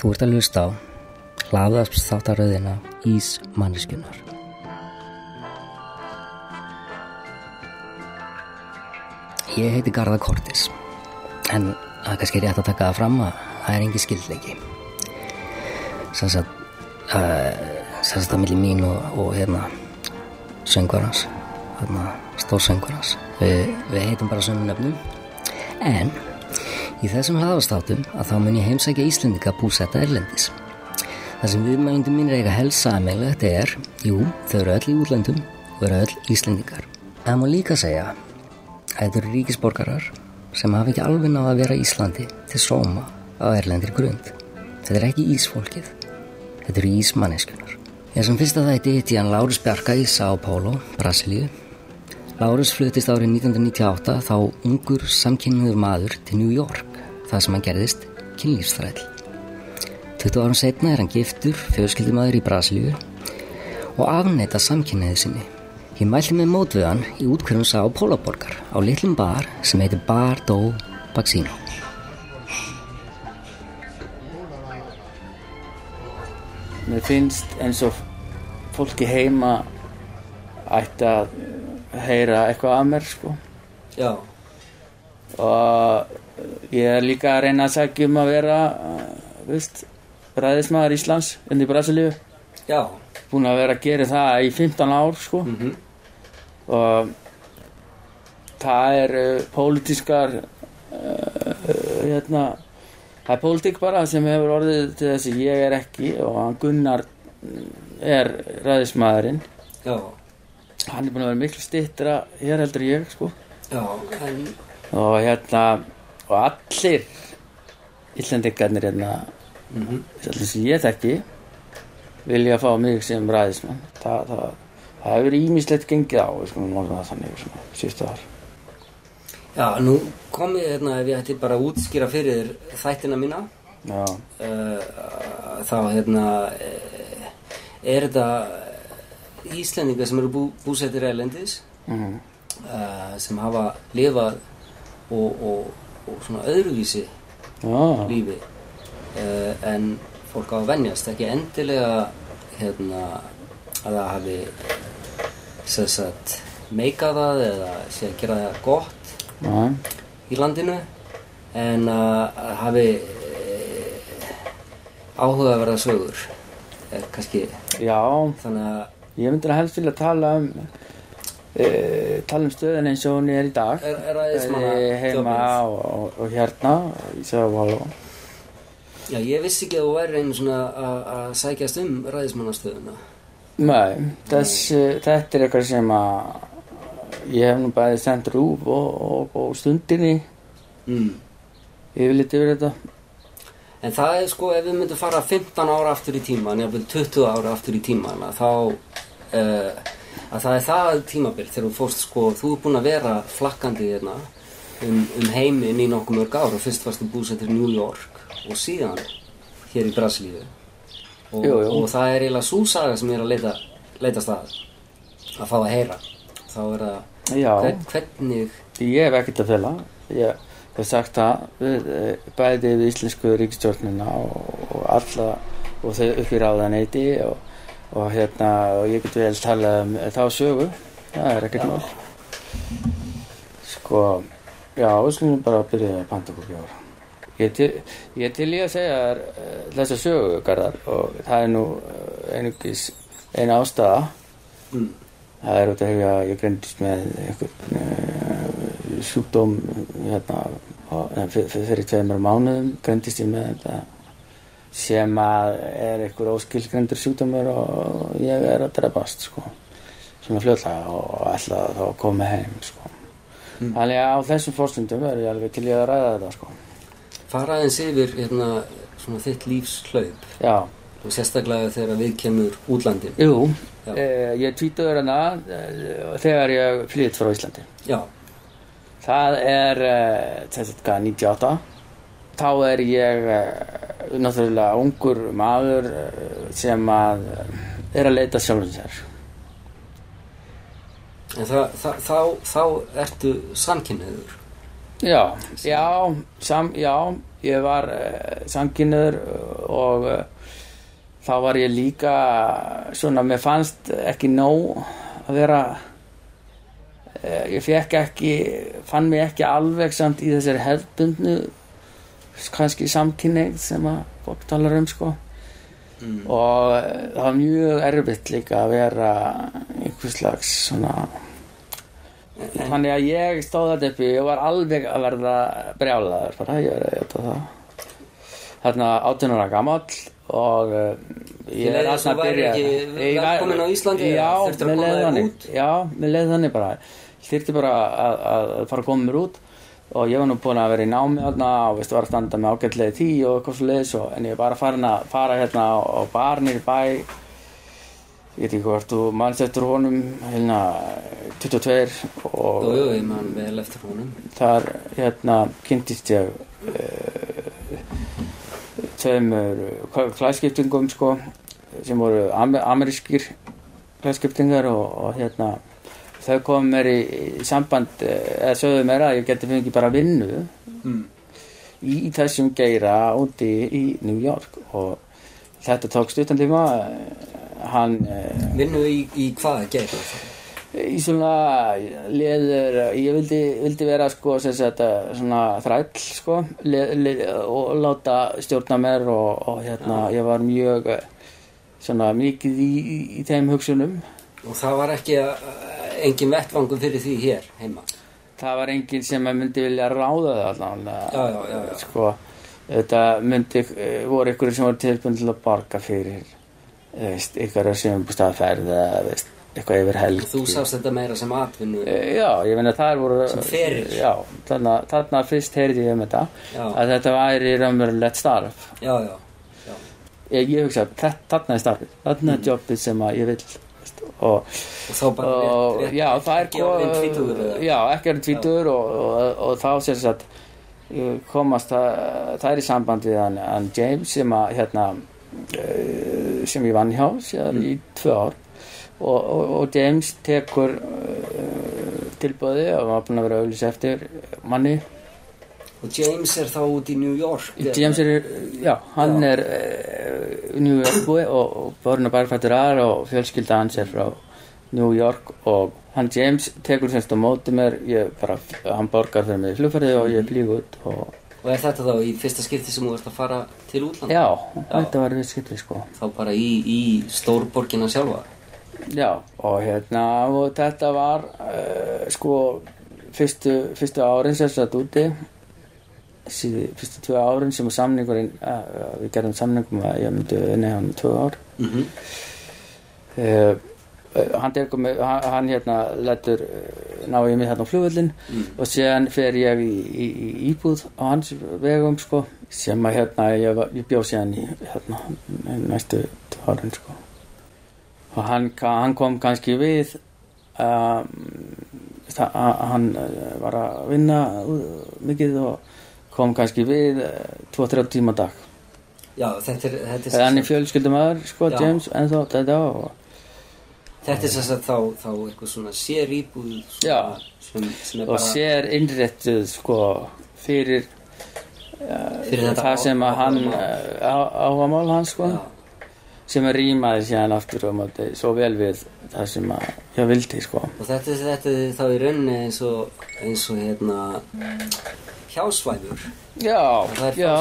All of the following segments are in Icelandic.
Þú ert að hlusta á hlaðast þáttaröðina Ís manneskunar. Ég heiti Garða Kortis en það er kannski rétt að taka það fram að það er engi skildleiki. Sanns að sanns að það millir mín og, og hérna söngvarans hérna stórsöngvarans við, við heitum bara söngum nöfnum en í þessum hlaðastátum að þá mun ég heimsækja Íslendika búsetta erlendis. Það sem viðmælundum mín er eiga helsa aðmeilegt er, jú, þau eru öll í útlöndum og eru öll Íslendikar en það má líka segja að þetta eru ríkisborgarar sem hafa ekki alveg náða að vera Íslandi til sóma á erlendir grund. Þetta er ekki Ísfólkið þetta eru Ísmanneskunar Ég sem fyrsta þætti hitti hann Lárus Bjarka í São Paulo, Brasilíu. Lárus fluttist árið 1998 þá ungur samkynniður maður til New York, það sem hann gerðist kynlífsþræll. 20 árum setna er hann giftur, fjölskyldumadur í Brasilíu og afneita samkynniðu sinni. Ég mælti með mótviðan í útkvörðum São Paulo borgar á litlum bar sem heitir Bar do Baxino. Mér finnst eins og fólki heima ætti að heyra eitthvað af mér sko Já. og ég er líka að reyna að segja um að vera veist, ræðismæður Íslands inn í Brasilíu Já. búin að vera að gera það í 15 ár sko Mm -hmm. og það er uh, pólitískar uh, hérna það er pólitík bara sem hefur orðið til þess að ég er ekki og hann Gunnar er ræðismæðurinn Já. Hann er búin að vera miklu stittra hér heldur ég sko. Já. En... og hérna og allir Íslandingarnir hérna Mm -hmm. sem ég þekki vilja fá mig sem ræðismann. Það, það, það hefur ímislegt gengið á það þannig síðustu ár. Já, nú kom ég hérna ef ég ætti bara að útskýra fyrir þér þættina mína. Já, uh, þá hérna uh, er þetta Íslendingar sem eru bú, búsettir erlendis mm, uh, sem hafa lifað og, og, og svona öðruvísi já, lífi uh, en fólk á að venjast ekki endilega hérna að það hafi sagt meikað það eða sé að gera það gott já, í landinu en uh, hafi uh, áhugaverða sögur er kannski já. þannig að ég myndir að helst vilja tala um e, tala um stöðin eins og hún er í dag. Er, er Bæði heima og, og, og hérna í Sjávaló Já, ég vissi ekki að þú væri einu svona að- sækjast um ræðismannastöðuna. Nei, þess, þetta er eitthvað sem að ég hef nú bæði sendt rúf og, og, og stundinni mm. yfirleitt yfir þetta. En það er sko, ef við myndum fara 15 ára aftur í tíman, jafnvel 20 ára aftur í tíman, þá, uh, að það er það tímabil þegar þú fórst sko, þú er búin að vera flakkandi hérna um, um heiminn í nokkuð mörg ára, fyrst varstu búsettur í New York og síðan hér í Brasilíu. Og, Jú, jú. og það er eiginlega svo saga sem ég er að leita, leita stað, að fá að heyra. Þá er það, hvern, hvernig, ég hef ekkert að fela ég hef sagt það við, eh, bæði við íslensku ríkistjórnina og, og alla og þau upp í ráðaneyti og, og hérna og ég get vel talað um þá sögu. Það er ekkert mál. Sko já, við skulum bara byrja að panta okkur bjóra ég er til, ég til í að segja uh, þessa sögu Garðar og það er nú uh, einugis eina ástæða. Mm, Það er út af því að ég greindist með einhvern uh, sjúkdóm hérna, eh, fyrir tveimur mánuðum greindist ég með þetta sem að er einhver óskilgrendur sjúkdómur og ég er að drefast sko, svona fljóðlega og ætla þá koma heim sko. Mm. Þannig að á þessum fórstundum er ég alveg til ég að ræða þetta sko. fara aðeins yfir hérna, svona þitt lífs hlaup Já, og sérstaklega þegar við kemur útlandin. jú, eh, ég tvítuður hana eh, þegar ég flytt frá Íslandi. Já, Það er að hvað, 98 þá er ég uh, náttúrulega ungur maður uh, sem að uh, er að leita sjálfum sér en það, það, þá, þá ertu samkynniður. Já, já, sam, já ég var uh, samkynniður og uh, þá var ég líka svona, mér fannst ekki nóg að vera uh, ég fekk ekki fann mig ekki alveg samt í þessari hefðbundnu kannski samkynneið sem að fólk talar um sko. Mm. og eh, það var mjög erfitt líka að vera einhvers slags svona þannig að ég stóð þetta uppi og var alveg að verða brjálaður bara, ég er að þetta það. Þarna 18 ára gamall og uh, leið eins og að byrja Ég var- velkominn á Íslandi, já, mér koma leið þér þannig. út? já, mér leið þannig bara. Þyrfti bara að, að að fara að koma mér út og ég var nú búin að vera í námi þarna og veist var að standa með ágætlega tí og eitthvað og en ég er bara farin að fara hérna á, á barnir í bæ. Ég veit ekki hvort þú mannst eftir honum hérna 22 og Jú, ég man vel eftir honum. Þar hérna kynntist ég uh, tveimur klæðskiptingum sko sem voru amer amerískir klæðskiptingar og, og hérna þau komum mér í, í samband eh, eða sögðu mér að ég geti fengið bara vinnu mm. í, þessum geira úti í New York og þetta tók stuttan tíma eh, hann eh, Vinnu í, í hvað gerir það? í svona leður ég vildi, vildi vera sko sagt, svona þræll sko le, le, og láta stjórna mér og, og hérna ég var mjög svona mikið í, í, þeim hugsunum Og það var ekki uh, engin vettvangum fyrir því hér heima það var enginn sem myndi vilja ráða það já. sko þetta myndi, eh, voru ykkur sem voru tilbúin til að borga fyrir eh, veist, ykkur sem búst að ferða veist, eitthvað yfir helg Þú sást þetta meira sem atvinnu Eh, Já, ég meina það voru. Já, þarna, þarna fyrst heyrði ég um þetta Já. að þetta væri raunverulegt starf Já, já, já ég, ég hugsa, þarna er starfið þarna er jobbið sem að ég vil og, Og þá bara og rétt, rétt já, það er eða? já, ekki orðin tvítugur og, og, og þá sem sagt eh, komast það, það er í samband við hann, hann James sem að hérna eh, sem ég vann hjá síðan í tvö ár. Og, og, James tekur uh, tilbúði og var búin að vera auðlis eftir manni. Og James er þá út í New York? James er, já, hann Já. er uh, New York búi og, og borna barfættur aðra og fjölskylda hans er frá New York og hann James tekur semst á móti mér ég bara, hann borgar fyrir mig í flugferði og ég flýg út og Og er þetta þá í fyrsta skipti sem þú ert að fara til útlanda? já, þetta var við skiptið sko. Þá bara í, í stórborgina sjálfa? Já, og hérna og þetta var uh, sko fyrstu, fyrstu árin sem satt úti síðu, fyrstu tvö árin sem að samningurinn við gerðum samningum að ég myndi vinna hann tvö ár mm -hmm. uh, hann, mig, hann, hann hérna lætur uh, ná ég mig hérna á flugvöllin Mm. og síðan fer ég í, í, í íbúð á hans vegum sko sem að hérna ég, ég bjóð síðan í hérna næstu tvö árin sko og hann, hann kom kannski við um, það, hann eh, var að vinna uh, mikið og kom kannski við 2-3 tíma á dag Já, þetta er, þetta er, Það er hann í fjölskyldumæður sko, Já. James, ennþá þetta og þetta er sem sagt þá, þá eitthvað svona sér íbúð Já. sem, sem og bara sér innréttuð sko fyrir, fyrir þetta það sem að hann áhugamál. á- áhugamál hans sko Já. sem að rýmaði síðan aftur og móti svo vel við það sem að ég vildi sko Og þetta, þetta er þá í rauninni eins og, eins og hérna hjásvæfur. já, já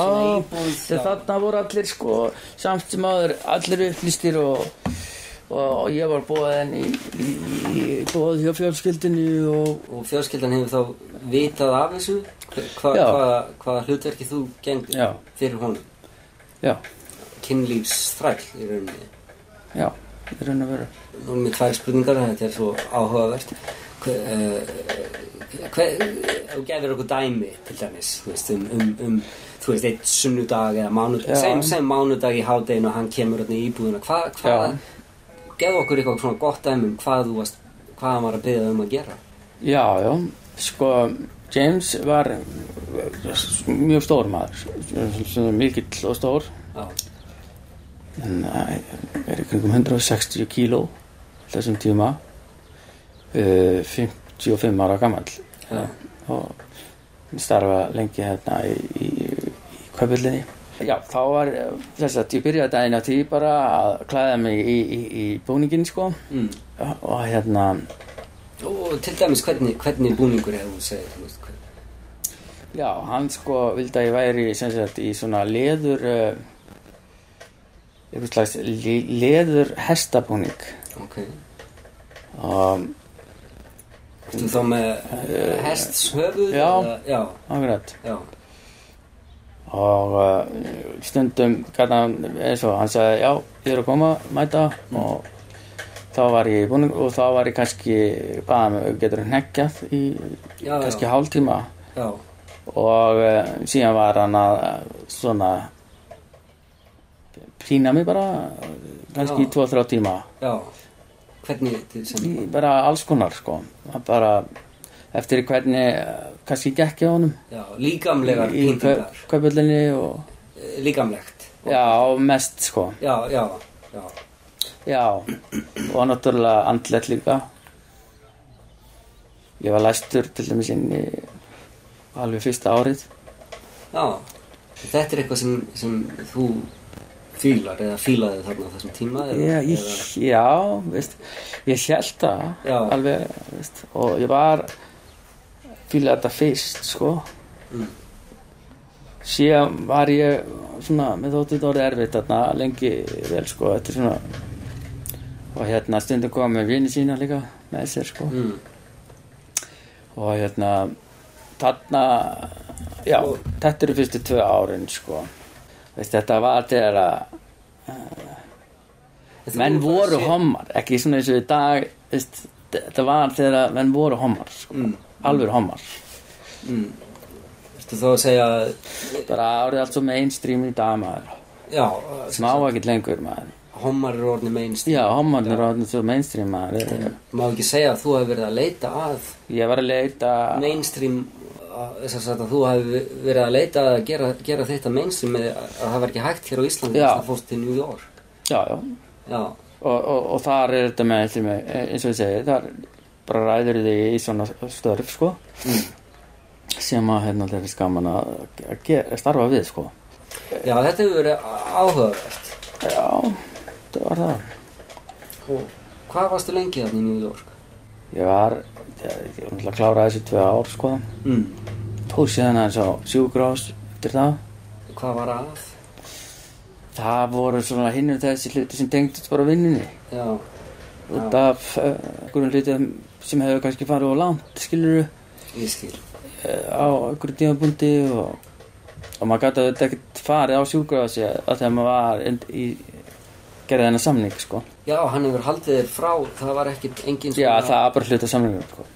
þarna voru allir sko samt sem aður allir upplýstir og, og, ég var bóðin í, í, í bóð hjá fjölskyldinu og Og fjölskyldan hefur þá vitað af þessu? Hva, Já. hva, hvaða hlutverki þú gengdir Já. fyrir honum? já, Kynlífsþræll í rauninni. já, í raun og veru Nú erum við tvær spurningar, þetta er svo áhugavert. Uh, hve, þú gefur okkur dæmi til dæmis, veist, um, um, um þú veist, eitt sunnudag eða mánudag, Já. sem, sem mánudag í hádeginu og hann kemur hérna í íbúðuna. Hvað, hvað, gefðu okkur eitthvað svona gott dæmi um hvað þú varst, hvað hann var að byggja um að gera. Já, já, sko James var mjög stór maður mikill og stór Já, en það er í kringum 160 kíló þessum tíma uh, 55 ára gamall. Já, og starfa lengi hérna í, í, í kvöpullinni já, þá var eh, þess að ég byrjaði daginn á því bara að klæða mig í, í, í búningin sko. Mm. og hérna Og til dæmis, hvernig, hvernig búningur hefur þú segið, þú veist, hver- já, hann sko vildi að ég væri sem sagt í svona leður uh, einhvers slags le, leður hestabúning ok. og þá með hests höfuð? já. eða- Já, akkurat já, og uh, stundum hann eins og hann sagði já, ég er að koma, mæta og þá var ég búin og þá var ég kannski bara getur hneggjað í já, kannski já, hálftíma já, og uh, síðan var hann að svona pína mig bara kannski Já. í 2-3 tíma já. Hvernig, til sem, í, bara alls konar sko bara eftir hvernig kannski gekk ég á honum já, líkamlegar í pyntingar, kaupöllinni og Eh, líkamlegt. já, mest sko Já, já, já, Já, og náttúrulega andlet líka. Ég var læstur til dæmis inn í alveg fyrsta árið. já. Þetta er eitthvað sem, sem þú fílar eða fílaði þarna þessum tíma? eða- Já, ég, já veist, ég held það alveg, veist, og ég var fílaði þetta fyrst, sko. Mm. Síðan var ég svona, með þetta orðið erfitt þarna lengi vel, sko, svona, og hérna stundum kom með vini sína líka með sér, sko. Mm. og hérna þarna já, Og- þetta eru fyrstu tvö árin sko Veist, þetta var þegar að þú- menn voru hommar ekki svona eins og í dag veist, þetta var þegar að menn voru hommar sko. Mm. alveg hommar Mm. Ertu þá að segja bara árið allt svo mainstream í dag maður Já, smá ekkert lengur maður hommar eru orðin mainstream já, hommar er orðin svo mainstream maður Má ekki segja að þú hefur verið að leita að ég var að leita mainstream að- þess að þú hefur verið að leita að gera, gera þetta mainstream með að að það var ekki hægt hér á Íslandi þess að fórst til New York. Já, já, Já, og, og, og þar er þetta með mig, eins og ég segi þar bara ræður þig í svona störf sko. Mm. sem að hérna er skaman að, að, starfa við sko. Já þetta hefur verið áhugavert. Já, það var það. Og hvað varstu lengi þarna í New York? ég var, ég, náttúrulega að klára þessi tvö ár sko. Mm. tók síðan aðeins á sjúkrás eftir það Hvað var að? það voru svona hinnur þessi hluti sem tengdist bara vinnunni. Já, út af uh, einhverjum hlutum sem hefur kannski farið á langt skiluru ég skil. Á einhverju tímabundi og, og maður gæti auðvitað ekkert farið á sjúkrafsi að þegar maður var í gerði þennan samning sko. Já, hann hefur haldið þér frá það var ekkit engin já það er bara hluta samningum sko.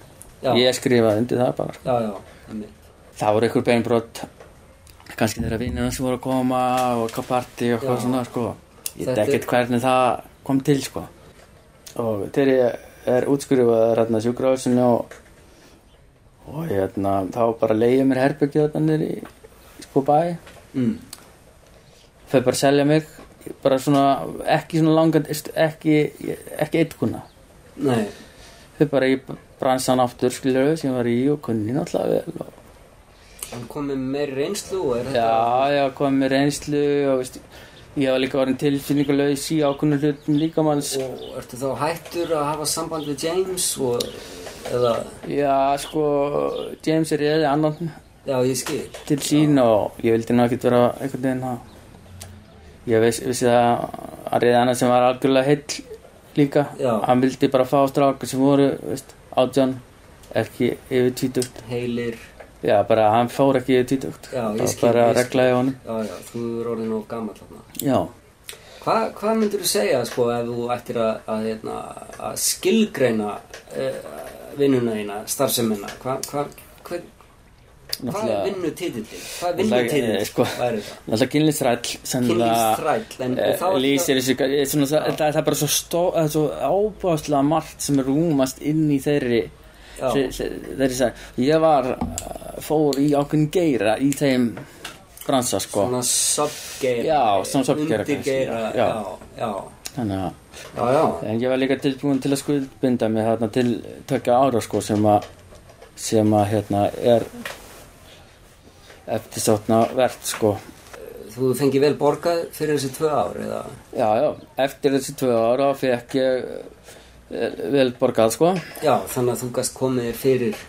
Ég skrifaði undir það bara sko. Já, já, það voru einhver beinbrot kannski þeirra vinnina sem voru að koma og eitthvað party og eitthvað svona sko. ég veit ekkert hvernig það kom til sko. og þegar ég er útskrifaði rætna sjúkrafsinu og, og hérna, þá bara leiði mér herbyggja þarna niður í sko bæ mm. þau bara selja mig bara svona, ekki svona langan ekki, ekki eittkuna Nei, þau bara í bransan aftur skilur sem ég var í og kunni náttúrulega vel og, hann kom með reynslu já, já, kom með reynslu og veist, ég var líka orðin tilfinningulegs í ákveðnum hlutum líkamanns Og ertu þá hættur að hafa samband við James og, eða, já, sko James er eða annan já ég skil. til sín og ég vildi ná ekkert vera einhvern veginn að ég viss, vissi það að reyða annað sem var algjörlega heill líka Já. hann vildi bara fá strákar sem voru átján ekki yfir tvítugt heilir, já bara hann fór ekki yfir ég það var bara skil. regla í honum. Já þú er orðin of gammal já, Hva, hvað myndir þú segja sko ef þú ættir að, að, hérna, að skilgreina uh, vinnuna þína, starfsemina? Hvað hva, hva, hva er Náttúrulega- vinnutitillin? Hvað er Náttúrulega, vinnutitillin? sko, Hvað kynlistræll sem Kynlífsþræll, en eh, þá er lýsir þessu eh, svona, það, er bara svo, svo ábúðslega margt sem er rúmast inn í þeirri þeirri sag ég var eh, fór í ákveðin geira í þeim bransa sko. Svona subgeira. Já, svona subgeira undirgeira, já. já, já, þannig að já, já, En ég var líka tilbúin til að skuldbinda mig þarna til tökja ára sko sem að sem að hérna er eftirsótna verðt sko. Þú fengið vel borgað fyrir þessi tvö ár eða? Já, já, eftir þessi tvö ára fekk ég eh, vel borgað sko. Já, þannig að þú gast komið fyrir.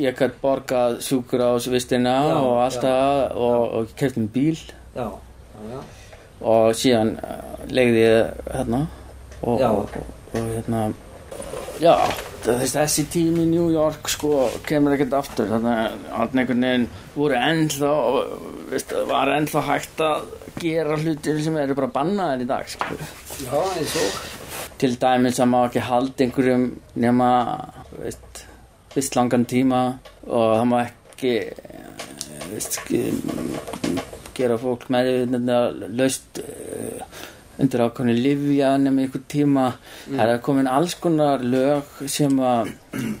Ég gætt borgað sjúkurásvistina Já, og allt það og, og kefti um bíl. Já, já, já. Og síðan uh, legði ég hérna og, og, og hérna já, þess, þessi tími í New York sko kemur ekkert aftur. Þannig að einhvern veginn voru ennþá veist, var ennþá hægt að gera hlutir sem eru bara bannaðir í dag skilur. Já, eins og. Til dæmis að má ekki halda einhverjum nema veist, vist langan tíma og það má ekki eh, veist, gera fólk með laust uh, undir ákvæmni livja nema einhver tíma það er komin alls konar lög sem að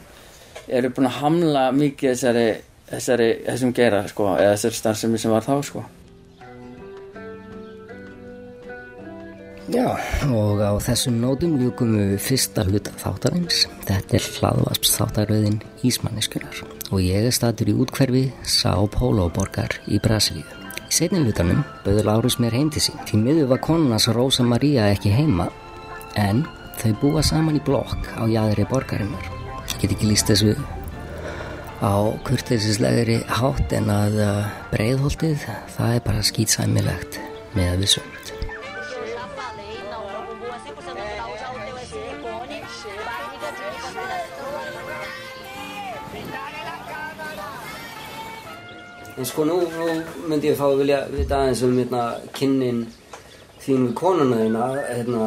eru búin að hamla mikið þessari, þessari þessum geira sko, eða þessari starfsemi sem var þá sko Já, og á þessum nótum ljúkum við fyrsta hluta þáttarins. Þetta er hlaðvasps þáttaröðin Ísmanniskunar og ég er statur í útkverfi São Paulo borgar í Brasilíu. Í setni hlutanum bauður Lárus mér heim til sín. Því miður var konunas Rosa Maria ekki heima en þau búa saman í blokk á jæðri borgarinnar. Ég get ekki líst þessu á kurteisislegri hátt en að uh, breiðholtið það er bara skýtsæmilegt með að sko nú, nú myndi ég fá að vilja vita aðeins um hérna kynnin þín við konuna þína, hérna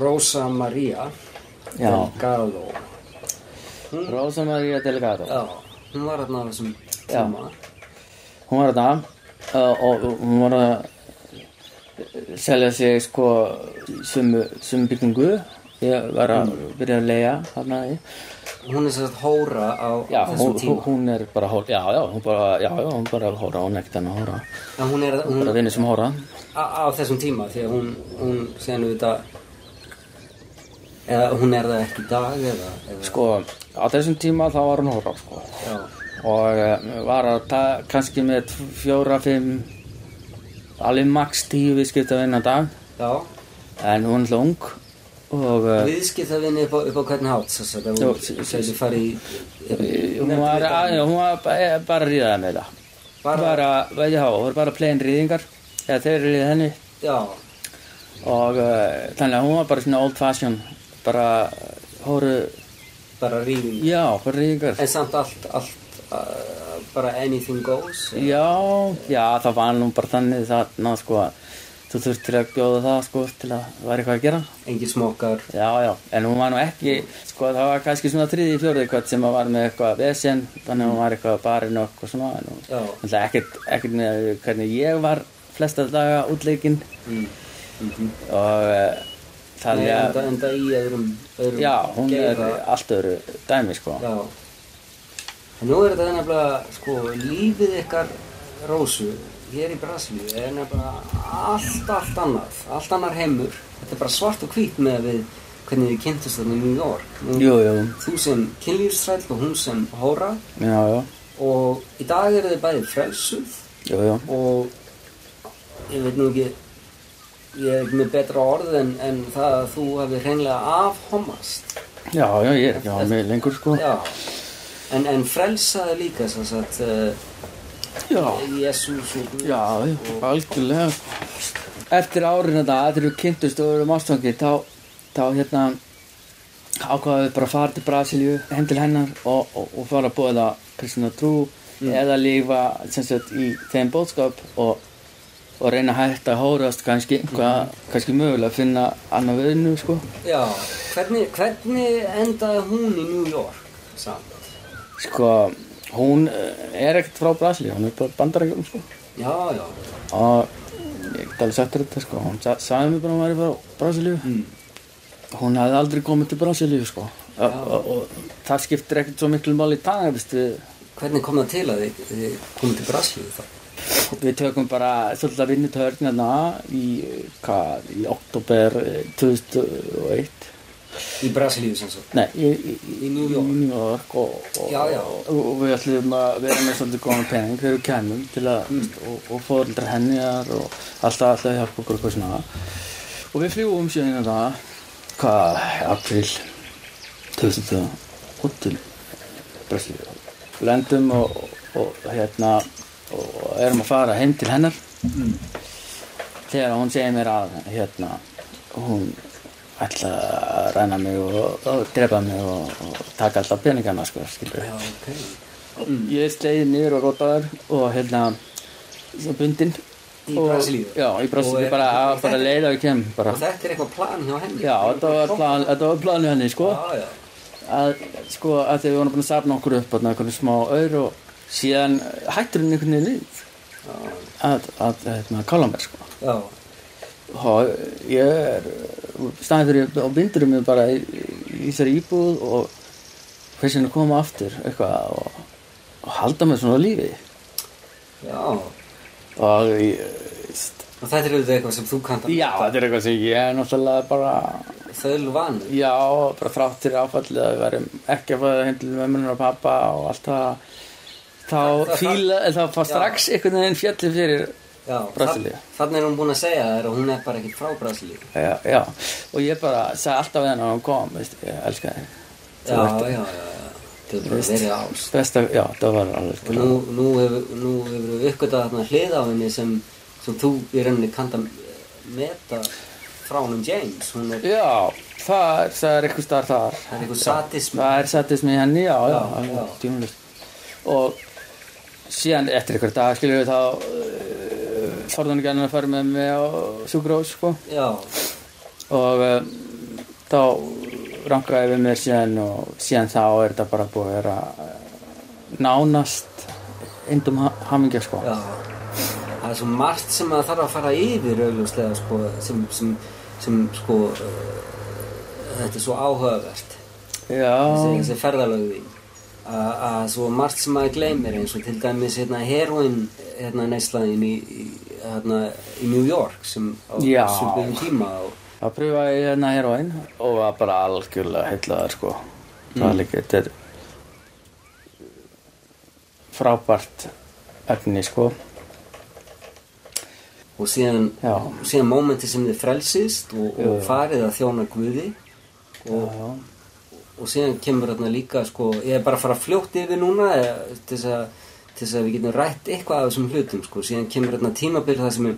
Rosa Maria Já. Delgado. Rosa Maria Delgado Já, hún var hérna á þessum tíma. hún var þetta uh, og hún var að selja sig sko sumu, byggingu ég var að byrja að leia þarna í Hún er sérst hóra á já, þessum hún, tíma. hún, er bara hóra já, já, hún bara, já, já, hún bara hóra ekkert hann að hóra. En hún er, hún, bara vinni sem hóra. Á, á þessum tíma því að hún, hún síðan auðvitað eða hún er það ekki í dag eða, eða sko, á þessum tíma þá var hún hóra sko. Já, og uh, var að ta kannski með fjóra, fimm alveg max tíu viðskipta vinna dag. Já. en hún er alltaf ung. og uh, viðskiptavinni upp upp á hvern hátt það gæti farið í hún var, að, hún var bara, bara ríðað með það Bara- bara, bara já, hún var bara plain rýðingar eða þeir ríðið henni. Já, og uh, þannig að hún var bara svona old fashion bara hóru bara ríðing. Já, bara rýðingar en samt allt, allt uh, bara anything goes já, já, það var nú bara þannig þarna sko að þú þurftir að bjóða það sko til að það væri eitthvað að gera engin smokkar Já, já, en hún var nú ekki, sko það var kannski svona þriði, fjórði kvöld sem að var með eitthvað vesen, þannig að hún var eitthvað barinn og eitthvað svona, en hún, ekkert, ekkert með hvernig ég var flesta daga útleikinn mm. mm og uh, Nei, þannig að, enda, í öðrum, öðrum já, hún er geira. allt öðru dæmi, sko. Já. En nú er þetta nefnilega, sko, lífið ykkar Rósu hér í Brasilíu er nefnilega allt, allt annað, allt annar heimur. Þetta er bara svart og hvít með við hvernig þið kynntust þarna í New York. Jú, jú, Þú sem kynlífsræll og hún sem hóra já, já, og í dag eru þið bæði frelsuð jú, jú, og ég veit nú ekki, ég er með betra orð en, en það að þú hefði hreinlega afhomast. já, já, ég er ekki á mig lengur, sko. Já, en, en frelsaði líka svo að Já, Jésús og Guð já, já, algjörlega. Eftir árin þetta, þegar við kynntust og vorum ástfangir, þá, þá hérna ákvaðum við bara að fara til Brasilíu, heim til hennar og, og, og fara að bóða kristina trú eða lífa sagt í þeim bóðskap og, og reyna hægt að hórast kannski, hvað, kannski mögulega að finna annað viðnu, sko. Já, hvernig, hvernig endaði hún í New York samt? Sko, hún eh, er ekkert frá Brasilíu, hún er bara bandarækjum, sko. Já, já, og ég get alveg þér þetta sko. Hún sa sagði mér bara að hún væri frá Brasilíu. Mm. hún hefði aldrei komið til Brasilíu sko. Og, og, og það skiptir ekkert svo miklu máli í dag veist, við, hvernig kom það til að þið, þið komið til Brasilíu þá? við tökum bara svolítið að vinna törnina í, hvað, í oktober eh, 2001 Í Brasilíu sem svo Nei, í, í, Í New York. í New York og, og, Já, já. og, og við ætlum að vera með svolítið góðan pening þegar við kemum til að Mm. og, og fóreldrar henjar og alltaf alltaf að hjálpa okkur og svona og við fljúum síðan það hvað, april 2000 út til Brasilíu lendum og, og, og hérna og erum að fara heim til hennar Mm. þegar hún segir mér að hérna hún ætla að ræna mig og, og drepa mig og, og taka alltaf peningana sko, skilur Já, ok. Ég er slegið niður og rótaður og hérna svo bundinn. Í og- Brasilíu? já, í Og Brasilíu, bara, og bara þetta- leið og ég kem bara. Og þetta er eitthvað plan hjá henni? Já, þetta var, plan, þetta var planið henni sko, Já, já. Að, sko, að þegar við vorum búin að safna okkur upp þarna einhvern smá aur og síðan hættur henni einhvern veginn við að, að, hérna, kála mér sko. Já, og ég er staðið fyrir og bindur mig bara í, í þessari íbúð og hversin að koma aftur eitthvað og, og halda mig svona á lífi. Já. Og Og þetta er auðvitað eitthvað sem þú kannt já, þetta er eitthvað sem ég er náttúrulega bara Þöl vanur. Já, bara þrátt fyrir áfallið að við verum ekki að fæða heim til mömmunar og pappa og allt það þá fíla, þá fá strax einhvern veginn fjalli fyrir Brasilíu. þa- Þannig er hún búin að segja þér að hún er bara ekkert frá Brasilíu. Já, já, og ég bara sagði alltaf við hennar að hún kom, veist, ég elska þig. Já, já, já, já. Þetta er bara verið ást. besta, já, það var alveg Og nú, nú hefur nú hefur við uppgötað þarna hlið á henni sem, sem þú í rauninni kannt að meta frá honum James. Er, Já, það er, það er eitthvað starf þar. Það er eitthvað satism Það er satismi í henni, já, já, Já, já, Og síðan eftir einhver dag skilur við þá uh, ekki annað að fara með mig á sjúkrós, sko. Og um, þá rankaði við mér síðan og síðan þá er þetta bara búið að vera uh, nánast eindum ha hamingja, sko. Já. Það er svo margt sem að þarf að fara yfir augljóslega sko, sem, sem, sem sko uh, þetta er svo áhugavert. Já, þessi ferðalögu þín að að svo margt sem maður gleymir eins og til dæmis hérna, heroin hérna, neslaðin í, í, hérna, í New York sem á Já. svipum tíma og, Það pröfaði ég hérna heroin og var bara algjörlega heillaður sko. Það var líka, þetta er frábært efni sko. og síðan, Já. síðan mómenti sem þið frelsist og, og farið að þjóna Guði og, Já, og síðan kemur þarna líka sko, ég er bara að fara fljótt yfir núna eh, til þess að, til þess að við getum rætt eitthvað af þessum hlutum sko. síðan kemur þarna tímabil það sem er,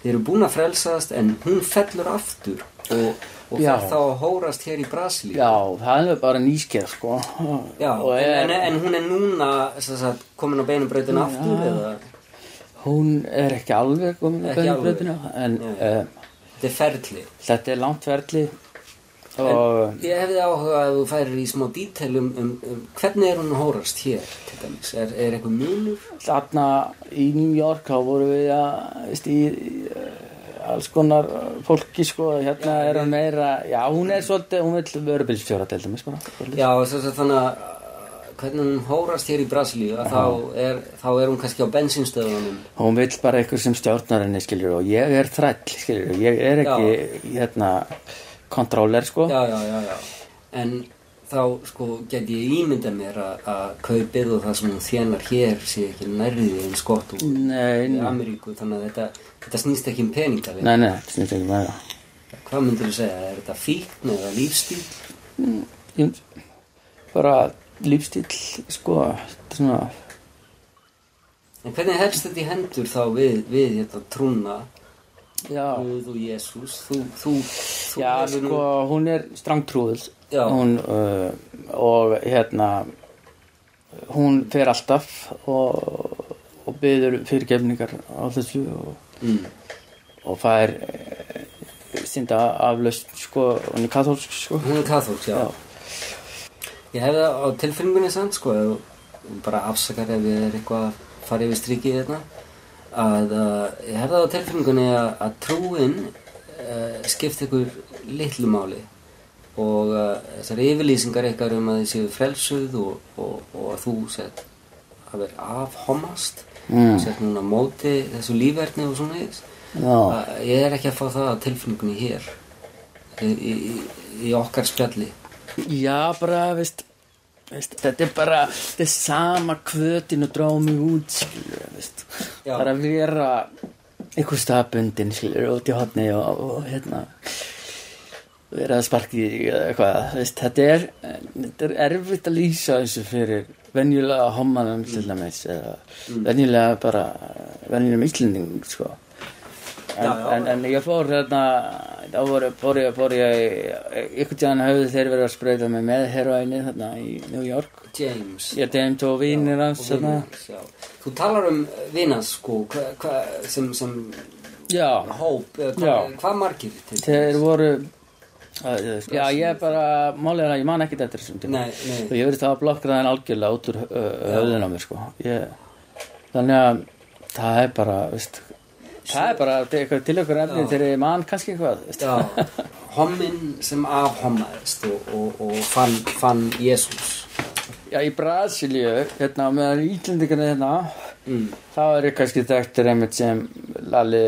þið eru búin að frelsast en hún fellur aftur. Og, og það þá að hórast hér í Brasilíu. Já, það er bara nýskeið sko. Já, er, en, en hún er núna sagt, komin á beinubrautin aftur eða? Hún er ekki alveg komin alveg. beinbröðina en uh, þetta er ferli. þetta er langt ferli og Ég hefði áhuga að þú færir í smá dítel um, um, um hvernig er hún að hórast hér til dæmis, er, er eitthvað munur? þarna í New York þá voru við að veist, í, uh, alls konar fólki sko, hérna er hún meira já, hún er svolítið, hún vil vera bylstjóra til dæmis bara Já, svo, svo, þannig að uh, hvernig hún hórast hér í Brasilíu að þá er, þá er hún kannski á bensinstöðunum hún vill bara eitthvað sem stjórnar henni skiljur og ég er þræll skiljur ég er ekki hérna kontróler sko. Já, já, já, já. En þá sko get ég ímynda mér að, kaupið og það sem hún þjenar hér sé ekki nærriði eins gott úr Ameríku þannig að þetta, þetta snýst ekki um peninga nei, nei, þetta snýst ekki með það. Hvað myndir þú segja? Er þetta fíkn eða lífstíl? Ég- bara lífstíl sko þetta er svona En hvernig helst þetta í hendur þá við, við hérna, trúna Guð og Jésús þú, þú, þú já hefur sko hún er strangtrúð Já. hún uh, og hérna hún fer alltaf og, og byður fyrirgefningar á þessu og, mm, og fær uh, synda aflaust sko hún er katholsk sko Hún er kathólk, já. Já. Ég hefði á tilfinningunni samt sko bara afsakar ef ég er eitthvað að fara yfir strikið hérna að uh, ég hefði á tilfinningunni að, að trúin uh, skipti ykkur litlu máli og uh, þessar yfirlýsingar ykkar um að þið séu frelsuð og, og, og að þú sett að vera afhomast Mm. sett núna á móti þessu lífverðni og svona Að ég er ekki að fá það á tilfinningunni hér ég, ég, í okkar spjalli. Já, bara, veist, veist þetta er bara, þetta er sama kvötin og dráum mig út, Já. bara að vera einhver staðbundin, út í hotni og, og hérna, vera að sparki eitthvað, veist, þetta er, þetta er erfitt að lýsa þessu fyrir venjulega hommanum til dæmis, eða venjulega bara, venjulegum íslending, sko. En, Já, já. en, en ég fór hérna þá voru, fór ég, fór ég ykkur tíðan höfðu þeir verið að sprauta mig með heroinni þarna í New York. James. Ég dæmt og vínir hans þarna já. Þú talar um vinas sko hva, hva, sem, sem já, hóp eða hva, Já. hvað margir til þeir voru að, já, ég bara málið er að ég man ekkert eftir þessum tíma. Nei, nei. og ég verið það að blokka það algjörlega út úr höfðun á mér sko. Ég, þannig að það er bara, veist það er bara til eitthvað til okkur efni þegar ég man kannski eitthvað hommin sem afhommaðist og, og, og fann, fann Jésús Já, í Brasilíu, hérna, meðan Íslandingarna hérna, mm. þá er ég kannski þekktur einmitt sem Lalli,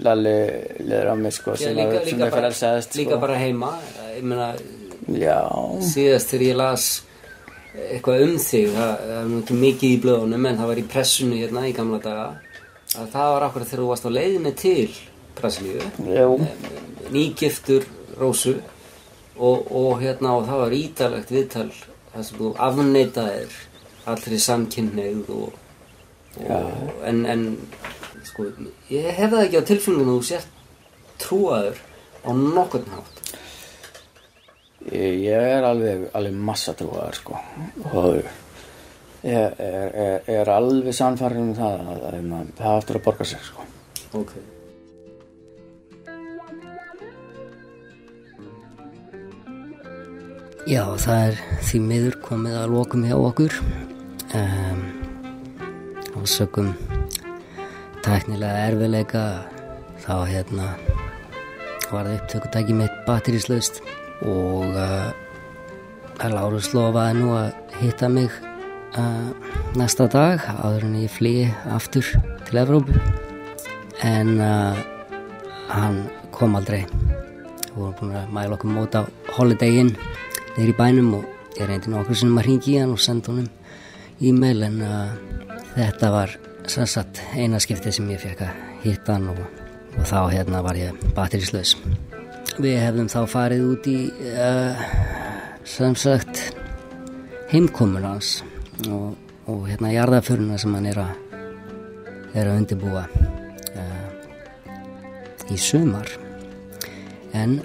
Lalli leður á mig, sko, Já, sem, líka, sem líka, bara, frelsaðist, líka sko. bara heima. Ég meina, Já, síðast þegar ég las eitthvað um þig það, er ekki mikið í blöðunum en það var í pressunni hérna í gamla daga að það var akkur þegar þú varst á leiðinni til Brasilíu. Nýgiftur Rósu. Og, og hérna og það var ítalegt viðtal það sem þú afneitaðir allri samkynneigð og, og en, en sko, ég hef það ekki á tilfenginu þú sért trúaður á nokkurn hátt. Ég, ég er alveg, alveg massa trúaðar, sko, og ég er, er, er alveg sannfærin um það að, að, að það aftur að borga sig, sko. ok. Já, það er því miður komið að lokum hjá okkur. Um, og sögum tæknilega erfiðleika þá hérna var það upptökutæki mitt batterislaust og uh, Lárus lofaði nú að hitta mig uh, næsta dag áður en ég flýi aftur til Evrópu. En uh, hann kom aldrei. Við vorum búin að mæla okkur mót á holidayin niður í bænum og ég reyndi nokkur sem að ringi í hann og senda honum e-mail en uh, þetta var sem sagt eina skiptið sem ég fekk að hitta hann og, og þá hérna var ég batterislaus. Við hefðum þá farið út í uh, sem sagt heimkomun hans og, og hérna jarðaföruna sem hann er að er að undirbúa uh, í sumar. En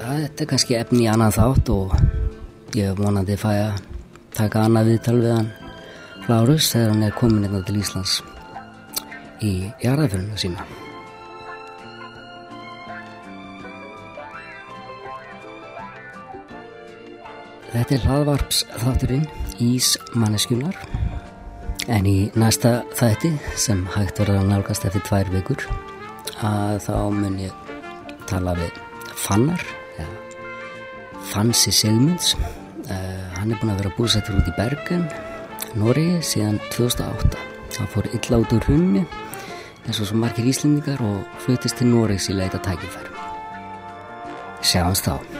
það, þetta er kannski efni í annan þátt og ég vonandi fæ að taka annað viðtal við hann Lárus þegar hann er komin hérna til Íslands í jarðaföruna sína Þetta er hlaðvarps þátturinn Ís manneskjunar en í næsta þætti sem hægt verður að nálgast eftir tvær vikur að þá mun ég tala við Fannar ja, Fansi Sigmunds. Uh, hann er búin að vera búsettur út í Bergen Noregi síðan 2008 hann fór illa út úr hrunni eins og svo margir íslendingar og flutist til Noregs í leita tækifærum Sjáumst þá